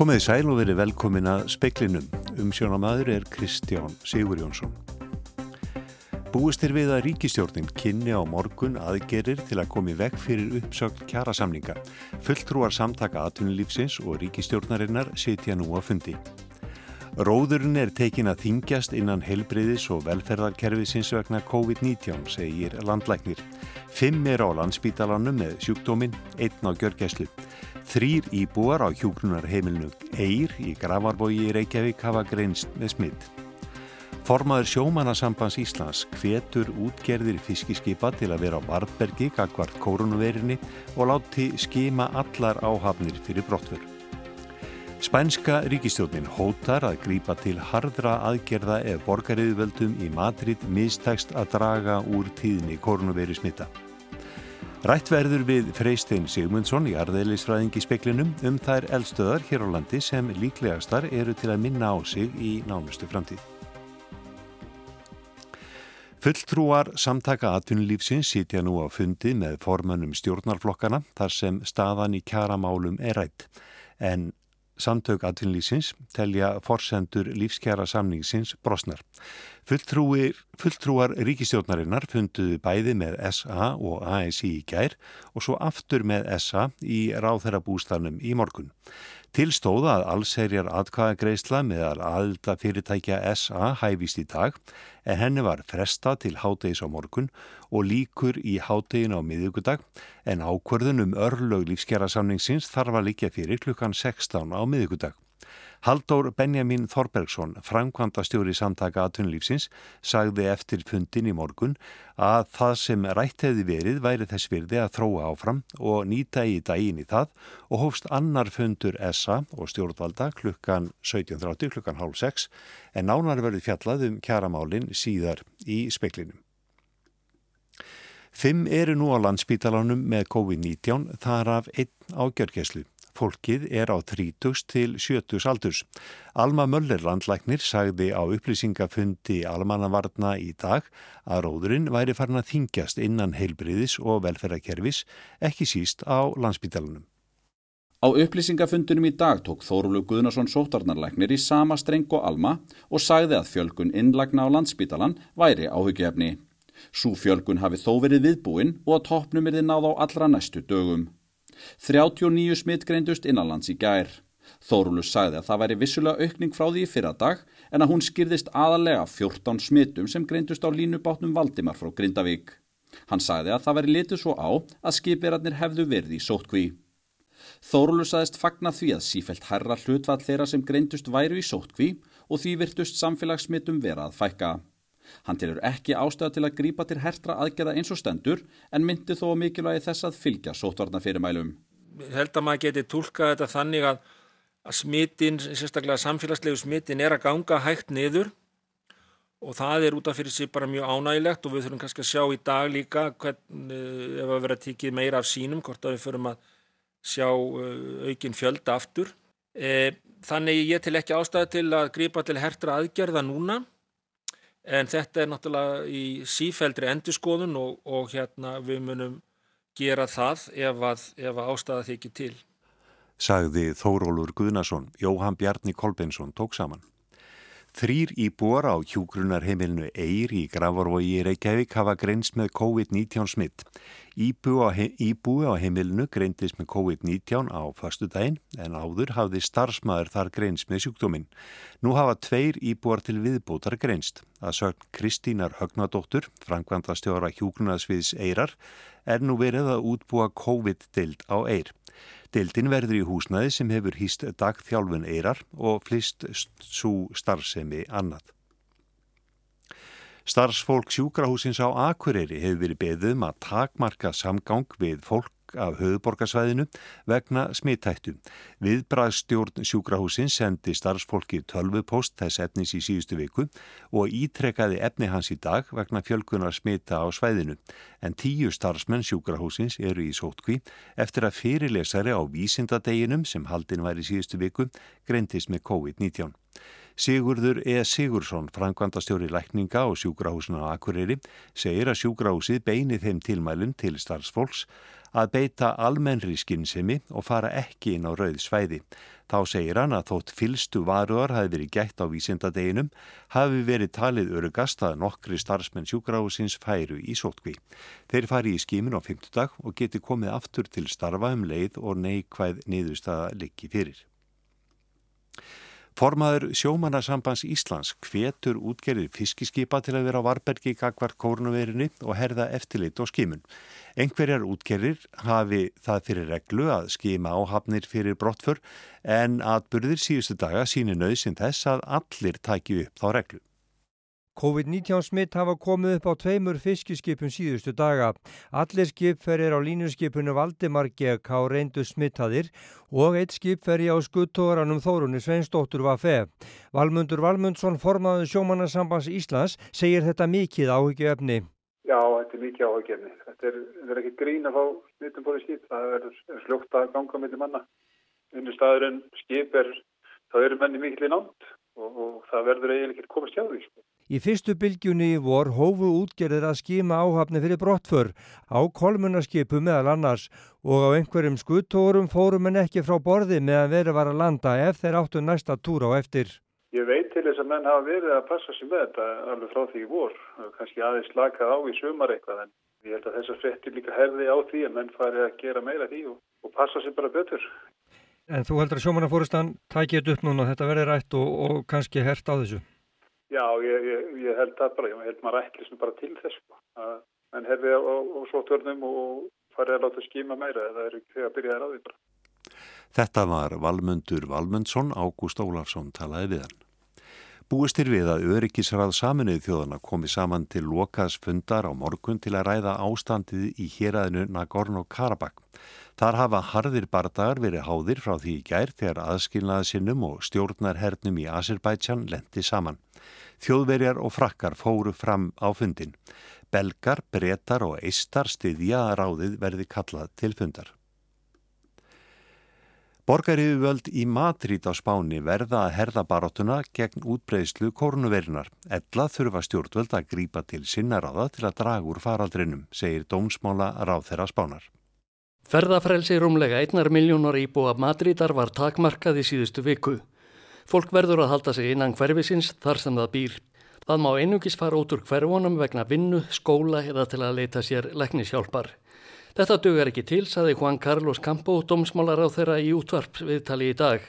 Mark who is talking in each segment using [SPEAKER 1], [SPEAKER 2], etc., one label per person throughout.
[SPEAKER 1] Komiði sæl og verið velkomin að speklinum. Umsjónamaður er Kristján Sigur Jónsson. Búist er við að ríkistjórnin kynni á morgun aðgerir til að komi vekk fyrir uppsögn kjærasamninga. Fulltrúar samtaka atvinnulífsins og ríkistjórnarinnar sitja nú að fundi. Róðurinn er tekin að þingjast innan helbriðis og velferðarkerfisins vegna COVID-19, segir landlæknir. Fimm er á landsbítalanum með sjúkdóminn, einn á gjörgæslu. Þrýr íbúar á hjúgrunarheimilinu Eir í Gravarbogi í Reykjavík hafa greinst með smitt. Formaður sjómannasambands Íslands hvetur útgerðir fiskiskipa til að vera á Varbergi gagvart koronaveirinni og láti skima allar áhafnir fyrir brottfur. Spænska ríkistjónin hótar að grípa til hardra aðgerða ef borgariðvöldum í Madrid mistakst að draga úr tíðni koronaviru smitta. Rætt verður við Freystein Sigmundsson í arðeilisfræðingi speklinum um þær eldstöðar hér á landi sem líklegastar eru til að minna á sig í nánustu framtíð. Fulltrúar samtaka atvinnulífsins sitja nú á fundi með formannum stjórnarflokkana þar sem staðan í kjaramálum er rætt. En samtök atvinnulífsins telja forsendur lífskjara samningsins brosnar. Fulltrúir, fulltrúar ríkistjórnarinnar funduðu bæði með SA og ASI í gær og svo aftur með SA í ráþærabústanum í morgun. Tilstóða að allserjar atkvæðagreisla meðal aðelda fyrirtækja SA hæfist í dag en henni var fresta til hádegis á morgun og líkur í hádegin á miðugudag en ákverðun um örlög lífskjara samningsins þarf að líka fyrir klukkan 16 á miðugudag. Haldur Benjamin Þorbergsson, framkvæmda stjóri samtaka aðtunlífsins, sagði eftir fundin í morgun að það sem rætt hefði verið væri þess virði að þróa áfram og nýta í daginn í það og hófst annar fundur SA og stjórnvalda klukkan 17.30 klukkan hálf 6 en nánar verið fjallað um kjaramálinn síðar í speklinum. Fimm eru nú á landsbítalanum með COVID-19 þar af einn á gjörgjæslu. Fólkið er á 30 til 70 aldurs. Alma Möller landlæknir sagði á upplýsingafundi almannavarna í dag að róðurinn væri farin að þingjast innan heilbriðis og velferðarkerfis, ekki síst á landsbítalunum.
[SPEAKER 2] Á upplýsingafundunum í dag tók Þórulu Guðnarsson sótarnarlæknir í sama streng og Alma og sagði að fjölgun innlagna á landsbítalan væri áhugjefni. Sú fjölgun hafi þó verið viðbúin og að toppnum er þið náð á allra næstu dögum. 39 smitt greindust innanlands í gær. Þórulus sagði að það væri vissulega aukning frá því í fyrra dag en að hún skýrðist aðalega 14 smittum sem greindust á línubátnum Valdimar frá Grindavík. Hann sagði að það væri litið svo á að skipirarnir hefðu verið í sótkví. Þórulus sagðist fagna því að sífelt herra hlutvall þeirra sem greindust væru í sótkví og því virtust samfélagssmittum vera að fækka. Hann tilur ekki ástæða til að grípa til hertra aðgerða eins og stendur en myndi þó mikilvægi þess að fylgja sótvarna fyrirmælum.
[SPEAKER 3] Ég held að maður geti tólkað þetta þannig að, að smitin, sérstaklega samfélagslegu smitin er að ganga hægt niður og það er út af fyrir sig bara mjög ánægilegt og við þurfum kannski að sjá í dag líka hvern, ef að vera tikið meira af sínum, hvort að við förum að sjá uh, aukin fjölda aftur. E, þannig ég til ekki ástæði til að grípa til hertra aðgerða núna en þetta er náttúrulega í sífældri endurskoðun og, og hérna við munum gera það ef að, ef að ástæða þykir til.
[SPEAKER 1] Sagði Þórólur Guðnason, Jóhann Bjarni Kolbensson tók saman. Þrýr íbúar á hjúgrunarheimilinu Eir í Gravarvogi í Reykjavík hafa greinst með COVID-19 smitt. Íbúi á heimilinu greindist með COVID-19 á fastu daginn en áður hafði starfsmæður þar greinst með sjúkdóminn. Nú hafa tveir íbúar til viðbútar greinst. Það sögn Kristínar Högnadóttur, frangvanda stjóra hjúgrunasviðs Eirar, er nú verið að útbúa COVID-dild á Eir. Dildin verður í húsnaði sem hefur hýst dagþjálfun eirar og flist svo starfsemi annað. Starfsfólk sjúkrahúsins á Akureyri hefur verið beðum að takmarka samgang við fólk af höfuborgarsvæðinu vegna smittættu. Viðbræðstjórn sjúkrahúsin sendi starfsfólki tölvupost þess efnis í síðustu viku og ítrekkaði efni hans í dag vegna fjölkunar smitta á svæðinu. En tíu starfsmenn sjúkrahúsins eru í sótkví eftir að fyrirlesari á vísindadeginum sem haldin var í síðustu viku greintist með COVID-19. Sigurður E. Sigursson, frangvandastjóri lækninga og sjúkrahúsuna á Akureyri, segir að sjúkrahúsið beini þeim tilmælum til starfsfólks að beita almennri skinnsemi og fara ekki inn á rauð svæði. Þá segir hann að þótt fylstu varuðar hafi verið gætt á vísindadeginum hafi verið talið örugast að nokkri starfsmenn sjúkrahúsins færu í sótkví. Þeir fari í skimin á 50 dag og geti komið aftur til starfa um leið og neikvæð niðurstaða liggi fyrir. Formaður sjómanarsambands Íslands hvetur útgerðir fiskiskipa til að vera á varbergi kakvart kórnuverinu og herða eftirlit og skimun. Engverjar útgerðir hafi það fyrir reglu að skima áhafnir fyrir brottfur en atbyrðir síðustu daga síni nöðsinn þess að allir tæki upp þá reglu.
[SPEAKER 4] COVID-19 smitt hafa komið upp á tveimur fiskiskipum síðustu daga. Allir skipferir á línuskipinu Valdimar GK reyndu smittaðir og eitt skipferi á skuttóranum Þórunni Sveinsdóttur var feð. Valmundur Valmundsson, formaður sjómanarsambands Íslands, segir þetta mikið áhyggjöfni.
[SPEAKER 5] Já, þetta er mikið áhyggjöfni. Þetta er, er ekki grín að fá smittum bóði skip. Það er, sljókt að ganga með manna. Unnu staðurinn skip er, það eru menni mikil í nátt og, og það verður eiginlega ekki komast hjá því.
[SPEAKER 4] Í fyrstu bylgjunni í vor hófu útgerðir að skima áhafni fyrir brottför á kolmunarskipu meðal annars og á einhverjum skuttórum fórum en ekki frá borði meðan verið var að landa ef þeir áttu næsta túra á eftir.
[SPEAKER 5] Ég veit til þess að menn hafa verið að passa sér með þetta alveg frá því í vor, kannski aðeins slakað á í sömar eitthvað en ég held að þessar frettir líka herði á því að menn fari að gera meira því og, og passa sér bara betur.
[SPEAKER 4] En þú heldur að sjómanafórustan tækja upp núna, þetta verður rætt og, og kannski hert á þessu?
[SPEAKER 5] Já, ég, ég, ég held það bara, ég held maður ekki bara til þess sko. að menn hefði á, á svo törnum og farið að láta skíma meira eða er ekki að byrja að ráði bara.
[SPEAKER 1] Þetta var Valmundur Valmundsson, Ágúst Ólafsson talaði við hann. Búistir við að öryggisrað saminuð þjóðana komi saman til lokas fundar á morgun til að ræða ástandið í héræðinu Nagorno-Karabakh. Þar hafa harðir bardagar verið háðir frá því í gær þegar aðskilnaðasinnum og stjórnarhernum í Azerbaijan lendi saman. Þjóðverjar og frakkar fóru fram á fundin. Belgar, brettar og eistar stiðja að ráðið verði kallað til fundar. Borgariðuvöld í Madrid á Spáni verða að herða baróttuna gegn útbreyslu kórnuverinar. Ella þurfa stjórnvöld að grípa til sinnaráða til að draga úr faraldrinum, segir dómsmála ráð þeirra Spánar.
[SPEAKER 6] Ferðafrelsi rúmlega einnar miljónar íbúa Madridar var takmarkað í síðustu viku. Fólk verður að halda sig innan hverfisins þar sem það býr. Það má einungis fara út úr hverfunum vegna vinnu, skóla eða til að leita sér leknishjálpar. Þetta dögur ekki til, saði Juan Carlos Campo, domsmálar á þeirra í útvarp viðtali í dag.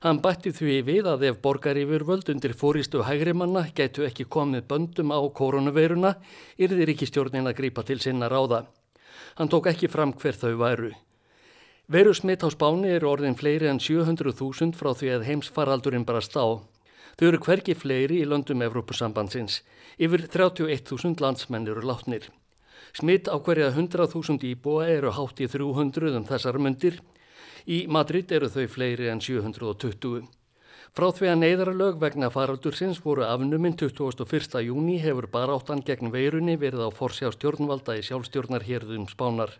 [SPEAKER 6] Hann bætti því við að ef borgarífur völd undir fóristu hægrimanna getu ekki komið böndum á koronaveiruna, yrðir ekki stjórnin að grípa til sinna ráða. Hann tók ekki fram hver þau væru. Veru smitt á spáni eru orðin fleiri en 700.000 frá því að heimsfaraldurinn brast á. Þau eru hverki fleiri í löndum Evrópusambandsins. Yfir 31.000 landsmenn eru látnir. Smitt á hverja 100.000 íbúa eru hátt í 300 um þessar myndir. Í Madrid eru þau fleiri en 720. Frá því að neyðarlög vegna faraldursins voru afnuminn 21. júni hefur baráttan gegn veirunni verið á forsjá stjórnvalda í sjálfstjórnarherðum spánar.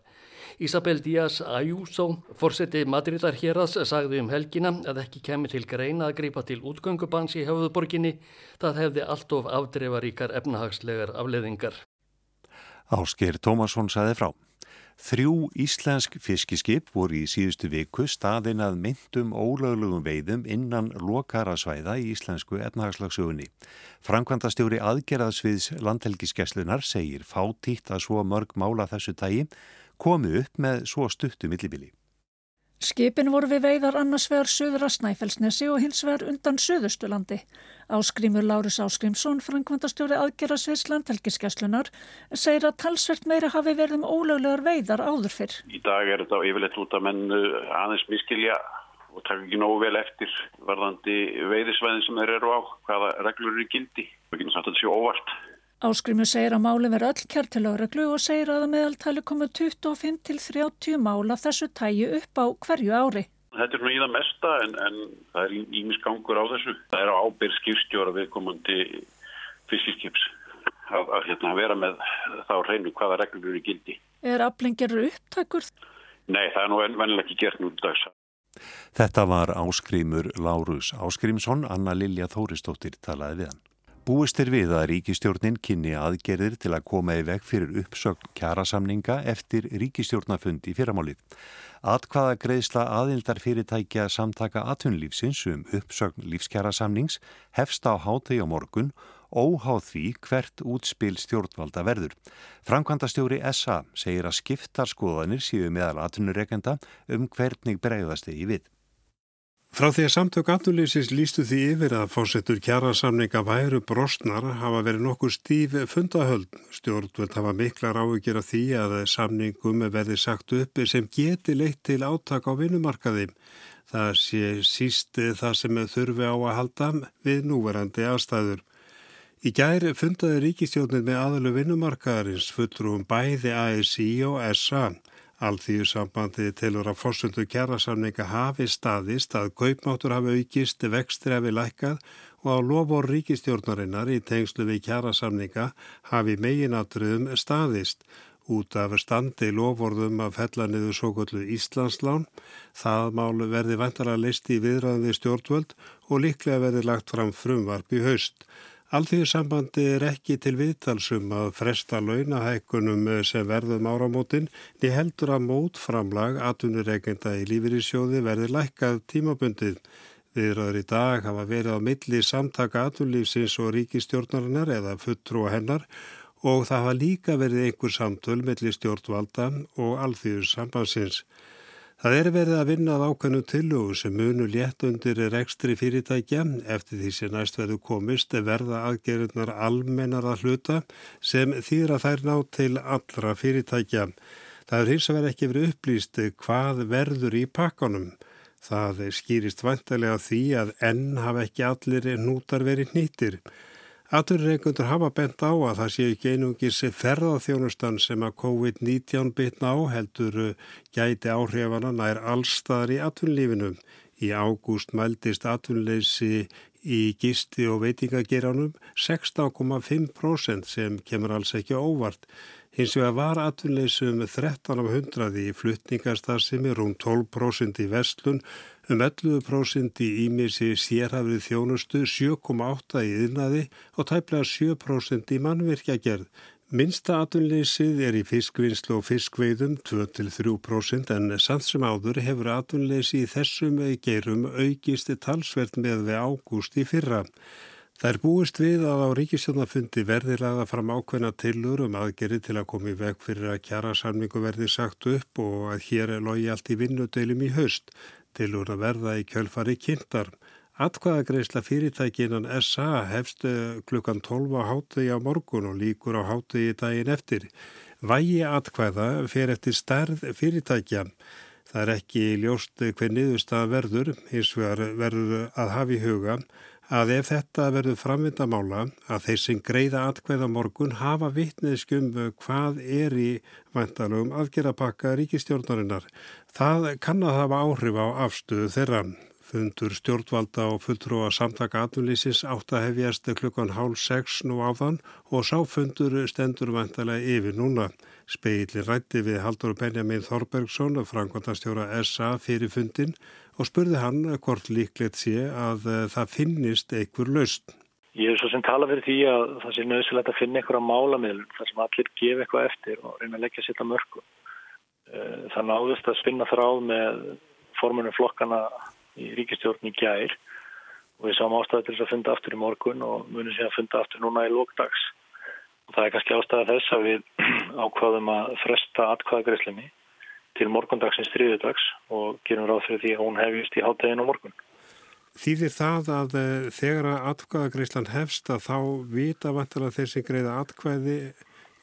[SPEAKER 6] Isabel Díaz Ayuso, fórseti Madridar hérads, sagði um helgina að ekki kemi til greina að grípa til útgöngubans í höfuðborginni. Það hefði allt of afdreifaríkar efnahagslegar afleðingar.
[SPEAKER 1] Ásker Tómasson sagði frá. Þrjú íslensk fiskiskip voru í síðustu viku staðin að myndum ólöglegum veiðum innan lokarasvæða í íslensku etnahagslagsögunni. Frankvandastjóri aðgerðasviðs landhelgiskeslunar segir fátítt að svo mörg mála þessu tægi komu upp með svo stuttu millibili.
[SPEAKER 7] Skipin voru við veiðar annars vegar söður að Snæfellsnesi og hins vegar undan söðustulandi. Áskrimur Lárus Áskrimsson, frangvandastjóri aðgerasviðs landhelgiskeslunar, segir að talsvert meira hafi verið um ólöglegar veiðar áður fyrr.
[SPEAKER 8] Í dag er þetta yfirleitt út að menn uh, aðeins miskilja og taka ekki nógu vel eftir varðandi veiðisvæðin sem þeir eru á, hvaða reglur eru gildi. Það getur satt að þetta sé óvart.
[SPEAKER 7] Áskrimur segir að máli verið öll kjart til áreglu og segir að meðaltali komu 25 til 30 mála þessu tæju upp á hverju ári.
[SPEAKER 8] Þetta er nú í það mesta en, en það er ímisgangur á þessu. Það er á ábyrg skipstjóra viðkomandi fiskiskips að, að hérna, vera með þá reynu hvaða reglur eru gildi.
[SPEAKER 7] Er aflengjar upptakur?
[SPEAKER 8] Nei, það er nú vennilega ekki gert nú dags.
[SPEAKER 1] Þetta var Áskrimur Lárus Áskrimsson, Anna Lilja Þóristóttir talaði við hann. Búist er við að ríkistjórnin kynni aðgerðir til að koma í veg fyrir uppsögn kjarasamninga eftir ríkistjórnafund í fyrramálið. Atkvaða greiðsla aðildar fyrirtækja samtaka atvinnlífsins um uppsögn lífskjarasamnings hefst á hátegi á morgun óháð því hvert útspil stjórnvalda verður. Framkvæmdastjóri SA segir að skiptarskoðanir séu meðal atvinnureikenda um hvernig bregðast þegi við.
[SPEAKER 9] Frá því að samtök aðnulísins lístu því yfir að fórsetur kjærasamninga væru brostnar hafa verið nokkur stíf fundahöld. Stjórnvöld hafa miklar áhugir af því að samningum verði sagt upp sem geti leitt til áttak á vinnumarkaði. Það sé síst það sem þurfi á að halda við núverandi aðstæður. Í gæri fundaði ríkistjónin með aðalu vinnumarkaðarins fullrúum bæði ASI og SA. Alþýðu sambandið tilur að fórsöndu kjærasamninga hafi staðist að kaupmáttur hafi aukist, vextir hafi lækkað og á lofur ríkistjórnarinnar í tengslu við kjærasamninga hafi meginatriðum staðist út af standi lofvorðum að fella niður svo gullu Íslandslán. Það málu verði vantara listi í viðræðum við stjórnvöld og líklega verði lagt fram frumvarp í haust. Alþjóðsambandi er ekki til viðtalsum að fresta launahækkunum sem verðum áramótin, ni heldur að mótframlag atvinnureikenda í lífyrísjóði verði lækkað tímabundið. Viðraður í dag hafa verið á milli samtaka atvinnulífsins og ríkistjórnarinnar eða fulltrú hennar og það hafa líka verið einhver samtöl milli stjórnvalda og alþjóðsambansins. Það er verið að vinna að ákveðnum tillögu sem munu létt undir rekstri fyrirtækja eftir því sem næst verður komist verða aðgerðunar almennar að hluta sem þýra þær ná til allra fyrirtækja. Það er hins að vera ekki verið upplýst hvað verður í pakkanum. Það skýrist vantilega því að enn hafa ekki allir nútar verið nýttir. Aturreikundur hafa bent á að það sé ekki einungis ferðarþjónustan sem að COVID-19 bitna á heldur gæti áhrifana nær allstaðar í atvinnlífinu. Í ágúst mældist atvinnleysi í gisti og veitingageranum 16,5% sem kemur alls ekki óvart. Hins vegar var atvinnleysi um 13 af 100 í flutningarstarfsemi, rúm 12% í vestlun, um 11% í ímissi sérhafrið þjónustu, 7,8% í yðnaði og tæplega 7% í mannvirkjagerð. Minsta atvinnleysið er í fiskvinnslu og fiskveiðum 2-3% en samt sem áður hefur atvinnleysi í þessum geirum aukist talsvert með við ágúst í fyrra. Það er búist við að á ríkistjónafundi verði laga fram ákveðna tilur um aðgerri til að koma í veg fyrir að kjara samningu verði sagt upp og að hér er logi allt í vinnudeilum í haust tilur að verða í kjölfari kynntar. Atkvæðagreisla fyrirtækinan SA hefst eh, klukkan 12 á hátegi á morgun og líkur á hátegi daginn eftir. Vægi atkvæða fer eftir stærð fyrirtækja. Það er ekki ljóst hver niðurstað verður, hins vegar verður að hafa í huga að ef þetta verður framvindamála að þeir sem greiða atkvæða morgun hafa vittneðskum hvað er í vantalum aðgerapakka ríkistjórnarinnar. Það kann að hafa áhrif á afstöðu þeirra. Fundur stjórnvalda og fulltrúa samtaka atvinnlýsins átt að hefjast klukkan hálf sex nú áðan og sáfundur stendur vantalega yfir núna. Speilin rætti við Haldur Benjamin Þorbergsson, frangvandastjóra SA fyrir fundin og spurði hann hvort líklegt sé að eh, það finnist einhver laust.
[SPEAKER 10] Ég er svo sem tala fyrir því að það sé nöðsilegt að finna einhverja málamiðlun þar sem allir gefa eitthvað eftir og reyna að leggja sér þetta mörgum. Eh, það náðust að spinna þráð með formunum flokkana í ríkistjórn í gær og við sáum ástæði til þess að funda aftur í morgun og munum sé að funda aftur núna í lókdags. Og það er kannski ástæði þess að við ákvaðum að fresta atkvæðagreyslinni til morgundagsins þriðudags og gerum ráð fyrir því að hún hefjist í háttegin og morgun.
[SPEAKER 9] Þýðir það að eh, þegar að atkvæðagreyslan hefst að þá vita vantilega þeir sem greiða atkvæði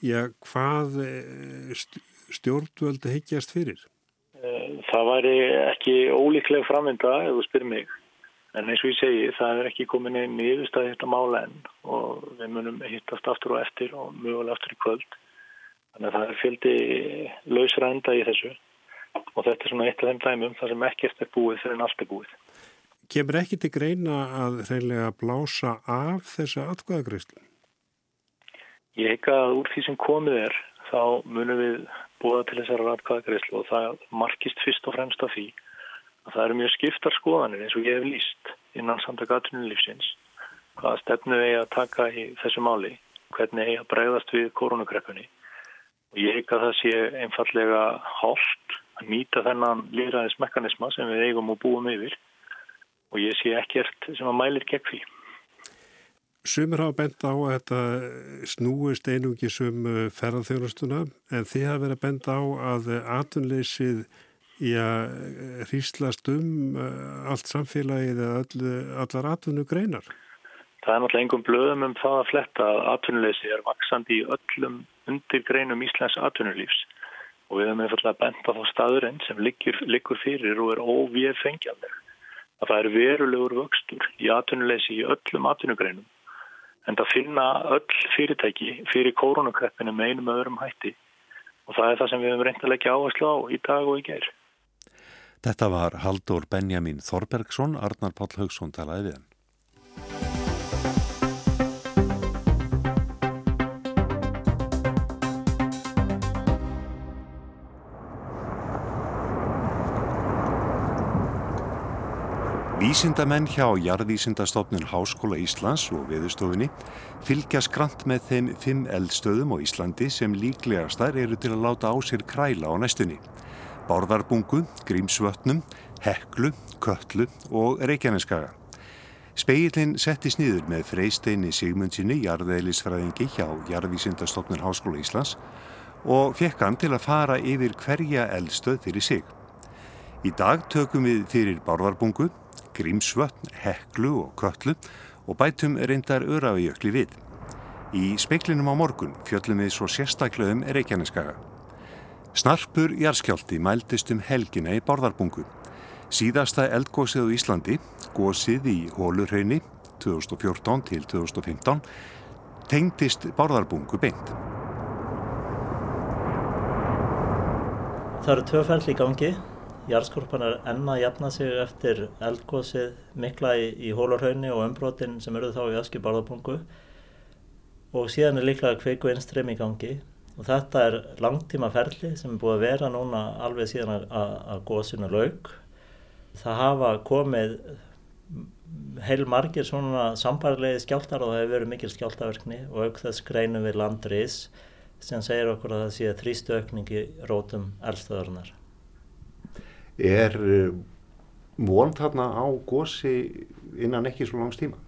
[SPEAKER 9] já, hvað eh, stjórnvöldu higgjast fyrir?
[SPEAKER 10] Það væri ekki ólíkleg framvinda ef þú spyrir mig. En eins og ég segi, það er ekki komin einn yfirstæði þetta mála enn og við munum hittast aftur og eftir og mögulega aftur í kvöld. Þannig að það er fjöldi lausra enda í þessu og þetta er svona eitt af þeim dæmum þar sem ekkert er búið fyrir en allt er búið.
[SPEAKER 9] Kemur ekki til greina að reynilega blása af þessu atkvæðagreyslu?
[SPEAKER 10] Ég heika að úr því sem komið er þá munum við búa til þessara ratkvæðagreyslu og það markist fyrst og fremst af því að það eru mjög skiptar skoðanir eins og ég hef líst innan samtaka aðtunulífsins hvaða stefnu eigi að taka í þessu máli, hvernig eigi að bregðast við koronakreppunni. Og ég ekki að það sé einfallega hálft að nýta þennan líðræðismekanisma sem við eigum og búum yfir og ég sé ekkert sem að mælir gegn því.
[SPEAKER 9] Sumir hafa bent á að þetta snúist einungi sum ferðarþjónustuna en þið hafa verið að bent á að atunleysið í að hýslast um eh, allt samfélagið eða allar atvinnu greinar.
[SPEAKER 10] Það er náttúrulega engum blöðum um það að fletta að atvinnuleysi er vaksandi í öllum undirgreinum Íslands atvinnulífs og við hefum einfallega bent á þá staðurinn sem liggur, liggur fyrir og er óvíð fengjanleg. Að það er verulegur vöxtur í atvinnuleysi í öllum atvinnugreinum en það finna öll fyrirtæki fyrir koronakreppinu með einum öðrum hætti og það er það sem við hefum reynd að leggja áherslu á í dag og í gerð.
[SPEAKER 1] Þetta var Haldur Benjamin Þorbergsson, Arnar Páll Haugsson talaði við hann. Vísindamenn hjá Jarðvísindastofnun Háskóla Íslands og Viðustofinni fylgja skrant með þeim fimm eldstöðum á Íslandi sem líklegastar eru til að láta á sér kræla á næstunni. Bárðarbungu, Grímsvötnum, Heklu, Köllu og Reykjaneskaga. Speillin settist nýður með freysteini Sigmundsinni, jarðeðlisfræðingi hjá Jarðvísindastofnun Háskóla Íslands og fekk hann til að fara yfir hverja eldstöð fyrir sig. Í dag tökum við fyrir Bárðarbungu, Grímsvötn, Heklu og Köllu og bætum reyndar örafijökli við. Í speiklinum á morgun fjöllum við svo sérstaklega um Reykjaneskaga. Snarpur jarskjálti mæltist um helgina í Bárðarbungu. Síðasta eldgósið á Íslandi, gósið í Hólurhraunni 2014 til 2015, tengdist Bárðarbungu beint.
[SPEAKER 11] Það eru tvöfæll í gangi Jarðskorpan er enna að jafna sig eftir eldgósið mikla í, í hólurhaunni og umbrotin sem eru þá í öskju barðapungu og síðan er líklega kveiku innströym í gangi. Og þetta er langtíma ferli sem er búið að vera núna alveg síðan að, að gósinu laug. Það hafa komið heil margir svona sambarlegi skjáltar og það hefur verið mikil skjáltaverkni og auk þess greinum við landriðs sem segir okkur að það sé þrýstu aukningi rótum eldstöðurnar
[SPEAKER 1] er eh, von þarna á gósi innan ekki svo langs tíma?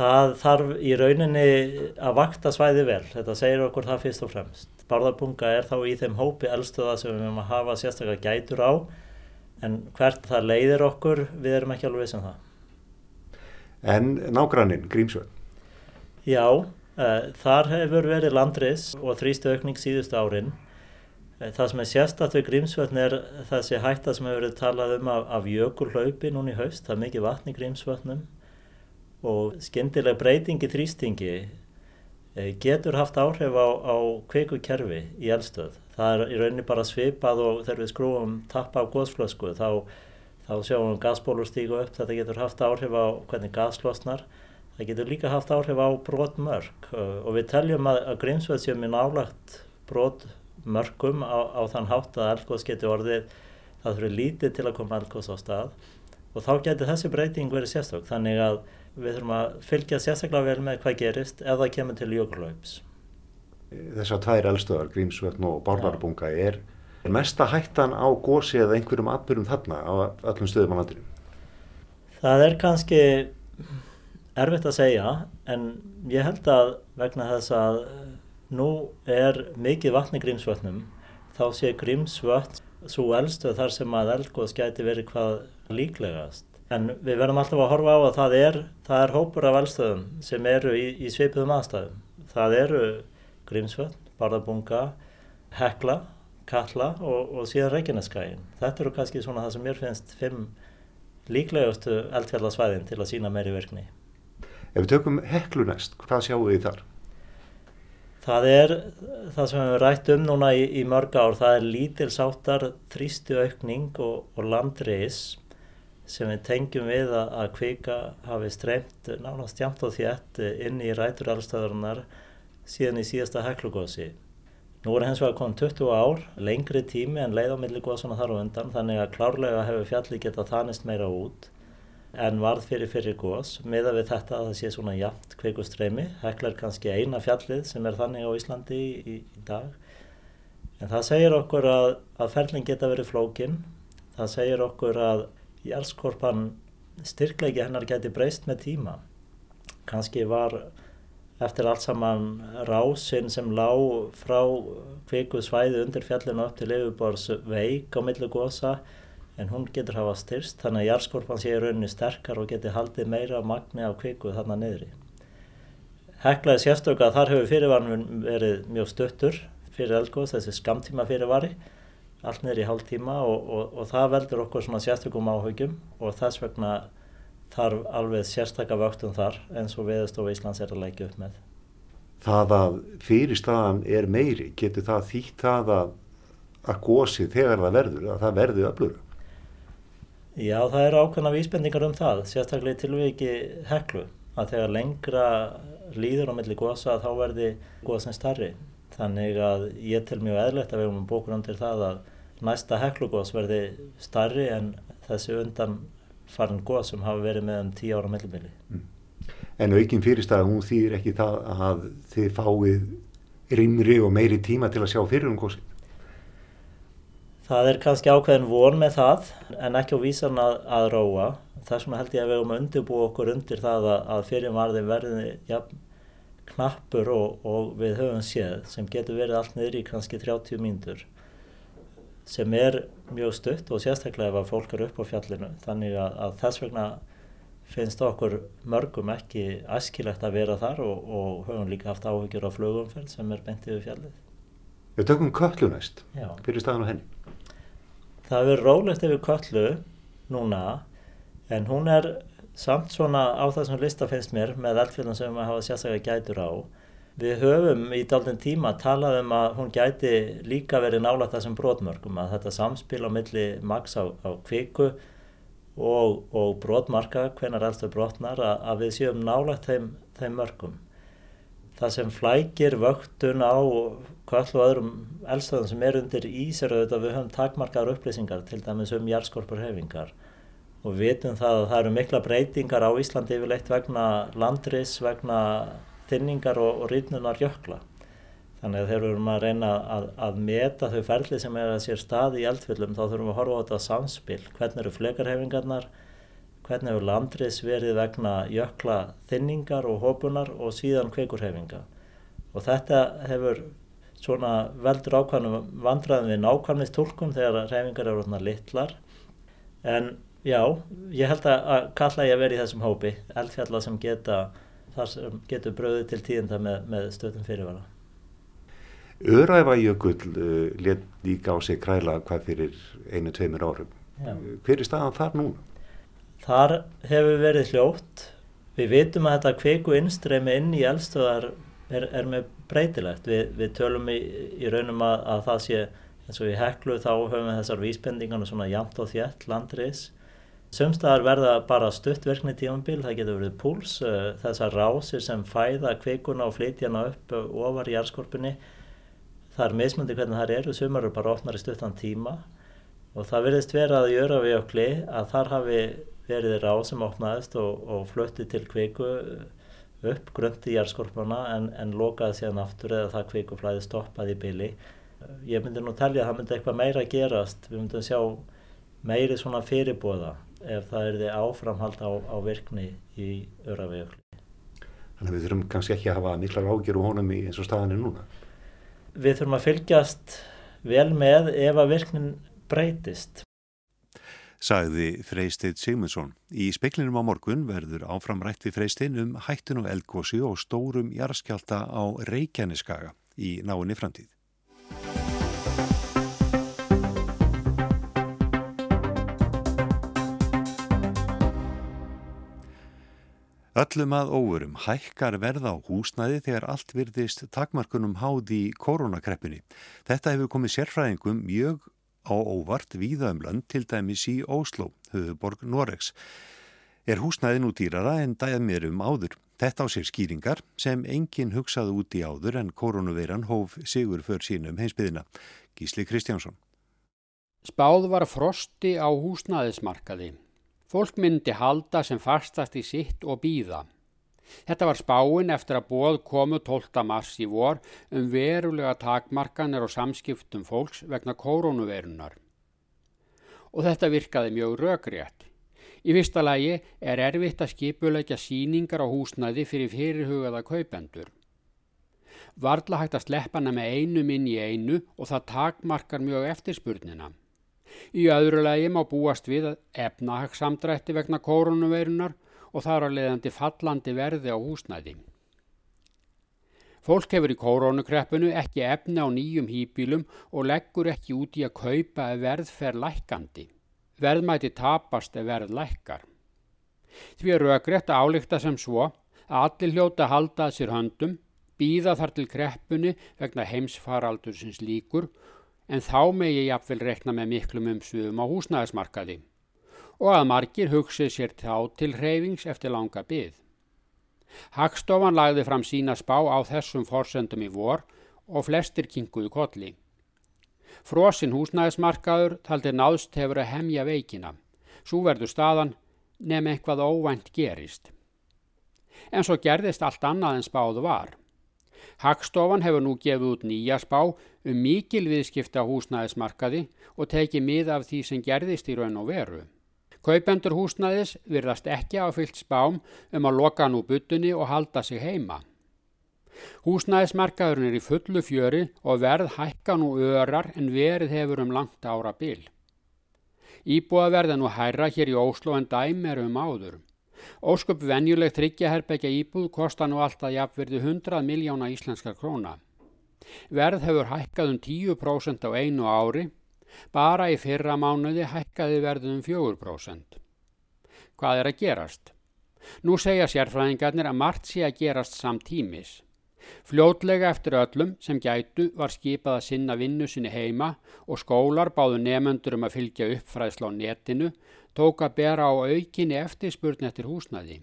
[SPEAKER 11] Það þarf í rauninni að vakta svæði vel, þetta segir okkur það fyrst og fremst. Barðarbunga er þá í þeim hópi eldstöða sem við erum að hafa sérstaklega gætur á, en hvert það leiðir okkur, við erum ekki alveg sem það.
[SPEAKER 1] En nágranninn, Grímsvöld?
[SPEAKER 11] Já, uh, þar hefur verið landris og þrýstu aukning síðustu árin það sem er sérstatt við Grímsvötn er þessi hætta sem hefur verið talað um af, af jökulhlaupi núna í haust. Það er mikið vatn í Grímsvötnum og skindileg breytingi þrýstingi eh, getur haft áhrif á, á kveikukerfi í eldstöð. Það er í rauninni bara svipað og þegar við skrúum tappa af góðsflösku þá, þá sjáum við gasbólur stígu upp. Þetta getur haft áhrif á hvernig gaslosnar. Það getur líka haft áhrif á brotmörk og við teljum að, að Grímsvötn sé mjög nálagt brotmörk mörgum á, á þann hátt að eldgóðs getur orðið það þurfi lítið til að koma eldgóðs á stað og þá getur þessi breyting verið sérstök þannig að við þurfum að fylgja sérstaklega vel með hvað gerist ef það kemur til jökulaups.
[SPEAKER 1] Þessar tvær eldstöðar, Grímsvötn og Bárðarbunga er, er mesta hættan á gósi eða einhverjum atbyrjum þarna á öllum stöðum á landinu?
[SPEAKER 11] Það er kannski erfitt að segja en ég held að vegna þess að Nú er mikið vatni grímsvötnum, þá sé grímsvötn svo elstu þar sem að eldgóðs gæti verið hvað líklegast. En við verðum alltaf að horfa á að það er, það er hópur af eldstöðum sem eru í, í sveipiðum aðstæðum. Það eru grímsvötn, barðabunga, hekla, kalla og, og síðan Reykjaneskægin. Þetta eru kannski svona það sem mér finnst fimm líklegustu eldfjallasvæðin til að sína meiri virkni.
[SPEAKER 1] Ef við tökum heklu næst, hvað sjáum við þar?
[SPEAKER 11] Það er það sem við rætt um núna í, í mörg ár, það er lítilsáttar þrýstu aukning og, og landreis sem við tengjum við að, að kvika hafi streymt nánast jæmt og þétt inn í rætur allstöðurinnar síðan í síðasta heklugósi. Nú er hens vegar komið 20 ár, lengri tími en leið á milli góðsuna þar og undan, þannig að klárlega hefur fjalli getað þanist meira út. En varð fyrir fyrir gós meða við þetta að það sé svona jæft kveikustreimi. Hekla er kannski eina fjallið sem er þannig á Íslandi í, í, dag. En það segir okkur að, að ferling geta verið flókin. Það segir okkur að jælskorpan styrklegi hennar geti breyst með tíma. Kanski var eftir allt saman rásinn sem lág frá kviku svæði undir fjallinu upp til yfirbors veik á millu gósa en hún getur hafa styrst þannig að jarðskorpan sé í rauninni sterkar og getur haldið meira magni af kviku þarna niðri. Heklaði sérstöku að þar hefur fyrirvarnum verið mjög stuttur fyrir eldgóðs, þessi skamtíma fyrirvari, allt niður í hálf tíma og, og, og það veldur okkur svona sérstökum áhugjum og þess vegna þarf alveg sérstakka vöktum þar eins og Veðurstofa Íslands er að leggja upp með.
[SPEAKER 1] Það að fyrirstaðan er meiri, getur það þýtt það að, að gósi þegar það verður, að það verður öflur?
[SPEAKER 11] Já, það eru ákveðna vísbendingar um það, sérstaklega í tilviki heklu, að þegar lengra líður á milli gósa þá verði góðsinn starri. Þannig að ég tel mjög eðlert að við erum búin undir það að næsta heklugós verði starri en þessi undan farin góð sem hafa verið með um tíu ára mellumili. Mm.
[SPEAKER 1] En aukinn fyrirstæða, hún þýðir ekki það að þið fáið rimri og meiri tíma til að sjá fyrir um góðsinn?
[SPEAKER 11] Það er kannski ákveðin von með það en ekki á vísan að, að róa. Þess vegna held ég að við höfum undirbúið okkur undir það að, að fyrirvarði verði ja, knappur og, og við höfum séð sem getur verið allt niður í kannski 30 mínútur sem er mjög stutt og sérstaklega ef að fólk eru upp á fjallinu þannig að, að þess vegna finnst okkur mörgum ekki æskilegt að vera þar og, og höfum líka haft áhyggjur á flugumferð sem er bentið við fjallið.
[SPEAKER 1] Við tökum köllu næst, Já. fyrir staðan á henni.
[SPEAKER 11] Það verður rólegt yfir köllu núna en hún er samt svona á það sem lista finnst mér með eldfjöldum sem við hafa sérstaklega gætur á Við höfum í dálten tíma talað um að hún gæti líka verið nálægt þessum brotmörkum að þetta samspil á milli maks á, á kviku og, og brotmarka, hvenar elstu brotnar, að, að við séum nálægt þeim, þeim mörkum. Það sem flækir vöktun á kvall og öðrum elstöðum sem er undir ísiröðu að við höfum takmarkar upplýsingar til dæmis um jærskorpur hefingar og við vitum það að það eru mikla breytingar á Íslandi yfirleitt vegna landris, vegna þinningar og, og rýtnunar jökla. Þannig að þegar við erum að reyna að, að meta þau ferli sem er að sér stað í eldfjöldum þá þurfum við að horfa á þetta samspil. Hvernig eru flekarhefingarnar, hvernig eru landriðs verið vegna jökla þinningar og hópunar og síðan kveikurhefinga. Og þetta hefur svona veldur ákvæmum vandraðum við nákvæmist tólkun þegar hefingar eru svona litlar. En já, ég held að kalla ég að vera í þessum hópi, eldfjalla sem geta þar sem getur bröðið til tíðenda með, með stöðum fyrirvara.
[SPEAKER 1] Öræfajökull uh, let líka á sig kræla hvað fyrir einu, tveimur árum. Já. Hver er staðan þar núna?
[SPEAKER 11] Þar hefur verið hljótt. Við vitum að þetta kveiku innstreymi inn í eldstöðar er, er með breytilegt. Vi, við tölum í, í raunum að, að það sé eins og í heklu þá höfum við þessar vísbendingarna svona jamt og þjætt landriðs Sumstaðar verða bara stuttverkni tífambil, það getur verið púls, uh, þessar rásir sem fæða kveikuna og flytjana upp uh, ofar í jarðskorpunni. Það er mismundi hvernig það eru, sumar eru bara opnar í stuttan tíma og það verðist vera að gjöra við okli að þar hafi verið rás sem opnaðist og, og flötti til kveiku upp gröndi í jarðskorpuna en, en lokaði síðan aftur eða það kveikuflæði stoppaði í byli. Ég myndi nú telja að það myndi eitthvað meira gerast, við myndum sjá meiri svona fyrirbóða ef það er þið áframhald á, á virkni í öravejökli.
[SPEAKER 1] Þannig að við þurfum kannski ekki að hafa miklar ágjör og honum í eins og staðan er núna?
[SPEAKER 11] Við þurfum að fylgjast vel með ef að virknin breytist.
[SPEAKER 1] Sagði Freysteinn Sigmundsson. Í speklinum á morgun verður áframrætt við Freysteinn um hættun og eldgósi og stórum jarðskjálta á Reykjaneskaga í náinni framtíð. Öllum að óverum hækkar verða á húsnæði þegar allt virðist takmarkunum háði í koronakreppunni. Þetta hefur komið sérfræðingum mjög á óvart víða um lönd til dæmis í Óslo, höfuborg Noregs. Er húsnæði nú dýrara en dæð mér um áður. Þetta á sér skýringar sem enginn hugsaði út í áður en koronaveiran hóf sigur för sínum heimsbyðina. Gísli Kristjánsson.
[SPEAKER 12] Spáð var frosti á húsnæðismarkaði. Fólk myndi halda sem fastast í sitt og býða. Þetta var spáin eftir að bóð komu 12. mars í vor um verulega takmarkanir og samskiptum fólks vegna koronavirunar. Og þetta virkaði mjög rökrétt. Í fyrsta lagi er erfitt að skipulegja síningar á húsnæði fyrir fyrirhugaða kaupendur. Varðla hægt að sleppa hana með einu minn í einu og það takmarkar mjög eftirspurnina. Í öðru lagi má búast við efnahagsamdrætti vegna koronavirunar og þar að leiðandi fallandi verði á húsnæði. Fólk hefur í korónukreppinu ekki efni á nýjum hýpílum og leggur ekki út í að kaupa ef verð fer lækandi. Verðmæti tapast ef verð lækkar. Því er raugrætt að álíkta sem svo að allir hljóta haldað sér höndum, býða þar til kreppunni vegna heimsfaraldur sinns líkur en þá megi jafnvel rekna með miklum umsviðum á húsnæðismarkaði og að margir hugsið sér þá til hreyfings eftir langa byggð. Hagstofan lagði fram sína spá á þessum forsendum í vor og flestir kinguðu kolli. Frosin húsnæðismarkaður taldi náðst hefur að hemja veikina. Svo verður staðan nefn eitthvað óvænt gerist. En svo gerðist allt annað en spáðu var. Hagstofan hefur nú gefið út nýja spá um mikil viðskipta húsnæðismarkaði og tekið mið af því sem gerðist í raun og veru. Kaupendur húsnæðis virðast ekki áfyllt spám um að loka nú butunni og halda sig heima. Húsnæðismarkaðurinn er í fullu fjöri og verð hækka nú örar en verið hefur um langt ára bil. Íbúaverð er nú hærra hér í Óslo en dæm er um áður. Ósköp venjulegt tryggjaherbergja íbúð kostar nú alltaf jafnverði 100 miljóna íslenskar króna. Verð hefur hækkað um 10% á einu ári Bara í fyrra mánuði hækkaði verðum 4%. Hvað er að gerast? Nú segja sérfræðingarnir að margt sé að gerast samtímis. Fljótlega eftir öllum sem gætu var skipað að sinna vinnu sinni heima og skólar báðu nefnendur um að fylgja uppfræðsla á netinu tók að bera á aukinni eftirspurn eftir húsnaði.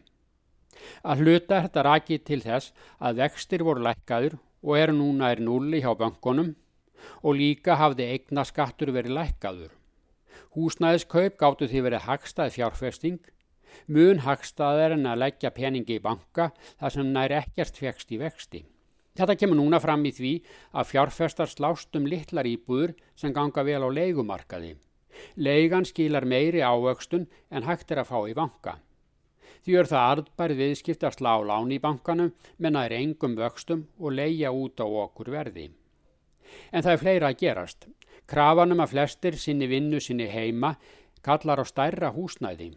[SPEAKER 12] Að hluta þetta raki til þess að vextir voru lækkaður og eru núna er núli hjá bankonum og líka hafði eigna skattur verið lækkaður. Húsnæðiskaup gáttu því verið hagstað fjárfesting, mun hagstaðar en að leggja peningi í banka þar sem nær ekkert fegst í vexti. Þetta kemur núna fram í því að fjárfestar slást um litlar íbúður sem ganga vel á leigumarkaði. Leigan skilar meiri ávöxtun en hægt er að fá í banka. Því er það arðbærið viðskipt að slá lán í bankanum menna er engum vöxtum og leia út á okkur verði. En það er fleira að gerast. Krafanum að flestir sinni vinnu sinni heima kallar á stærra húsnæði.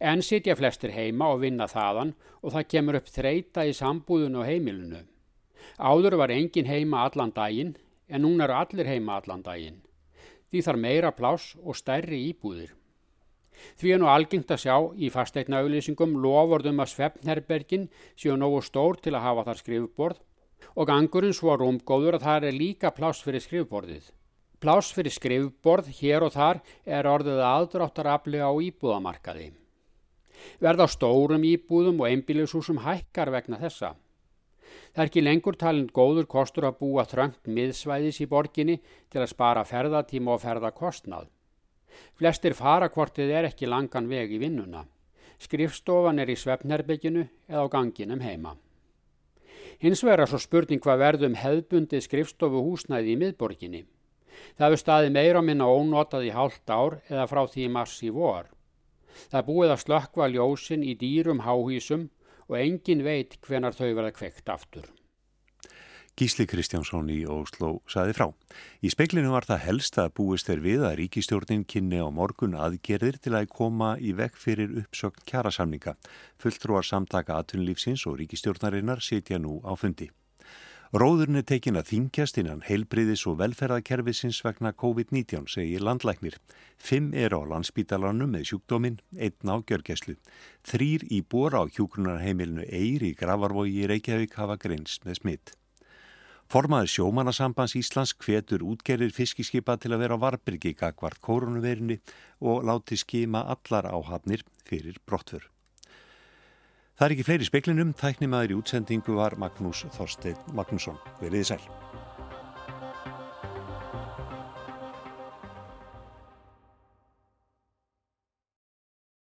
[SPEAKER 12] En sitja flestir heima og vinna þaðan og það kemur upp þreita í sambúðun og heimilinu. Áður var engin heima allan daginn en núna eru allir heima allan daginn. Því þarf meira pláss og stærri íbúðir. Því er nú algengt að sjá í fasteitna auðlýsingum lofordum að Svefnherbergin séu nógu stór til að hafa þar skrifborð og gangurinn svo rúmgóður að það er líka pláss fyrir skrifborðið. Pláss fyrir skrifborð hér og þar er orðið aðdráttarafli á íbúðamarkaði. Verða á stórum íbúðum og einbílisúsum hækkar vegna þessa. Það er ekki lengur talin góður kostur að búa þröngt miðsvæðis í borginni til að spara ferðatíma og ferðakostnað. Flestir farakvortið er ekki langan veg í vinnuna. Skrifstofan er í svefnherbygginu eða á ganginum heima. Hins vegar svo spurning hvað verðum hefðbundið skrifstofu húsnæði í miðborginni. Það hefur staði meira minna ónotað í hálft ár eða frá því mars í vor. Það búið að slökkva ljósin í dýrum háhísum og engin veit hvenar þau verða kveikt aftur.
[SPEAKER 1] Gísli Kristjánsson í Óslo saði frá. Í speklinu var það helst að búist er við að ríkistjórnin kynni á morgun aðgerðir til að koma í vekk fyrir uppsökt kjærasamninga. Fulltrúar samtaka aðtunlífsins og ríkistjórnarinnar sitja nú á fundi. Róðurinn er tekin að þingjast innan heilbriðis og velferðarkerfisins vegna COVID-19, segir landlæknir. Fimm er á landsbítalanum með sjúkdóminn, einn á gjörgæslu. Þrýr í bóra á hjúkrunarheimilinu Eir í Gravarvogi í Reykjavík hafa greinst með smitt. Formaður sjómanasambans Íslands hvetur útgerir fiskiskipa til að vera á Varbyrgi gagvart kórunuverinni og láti skima allar áhafnir fyrir brottfur. Það er ekki fleiri speklinum, tæknimaður í útsendingu var Magnús Þorstein Magnússon. Verðið sæl.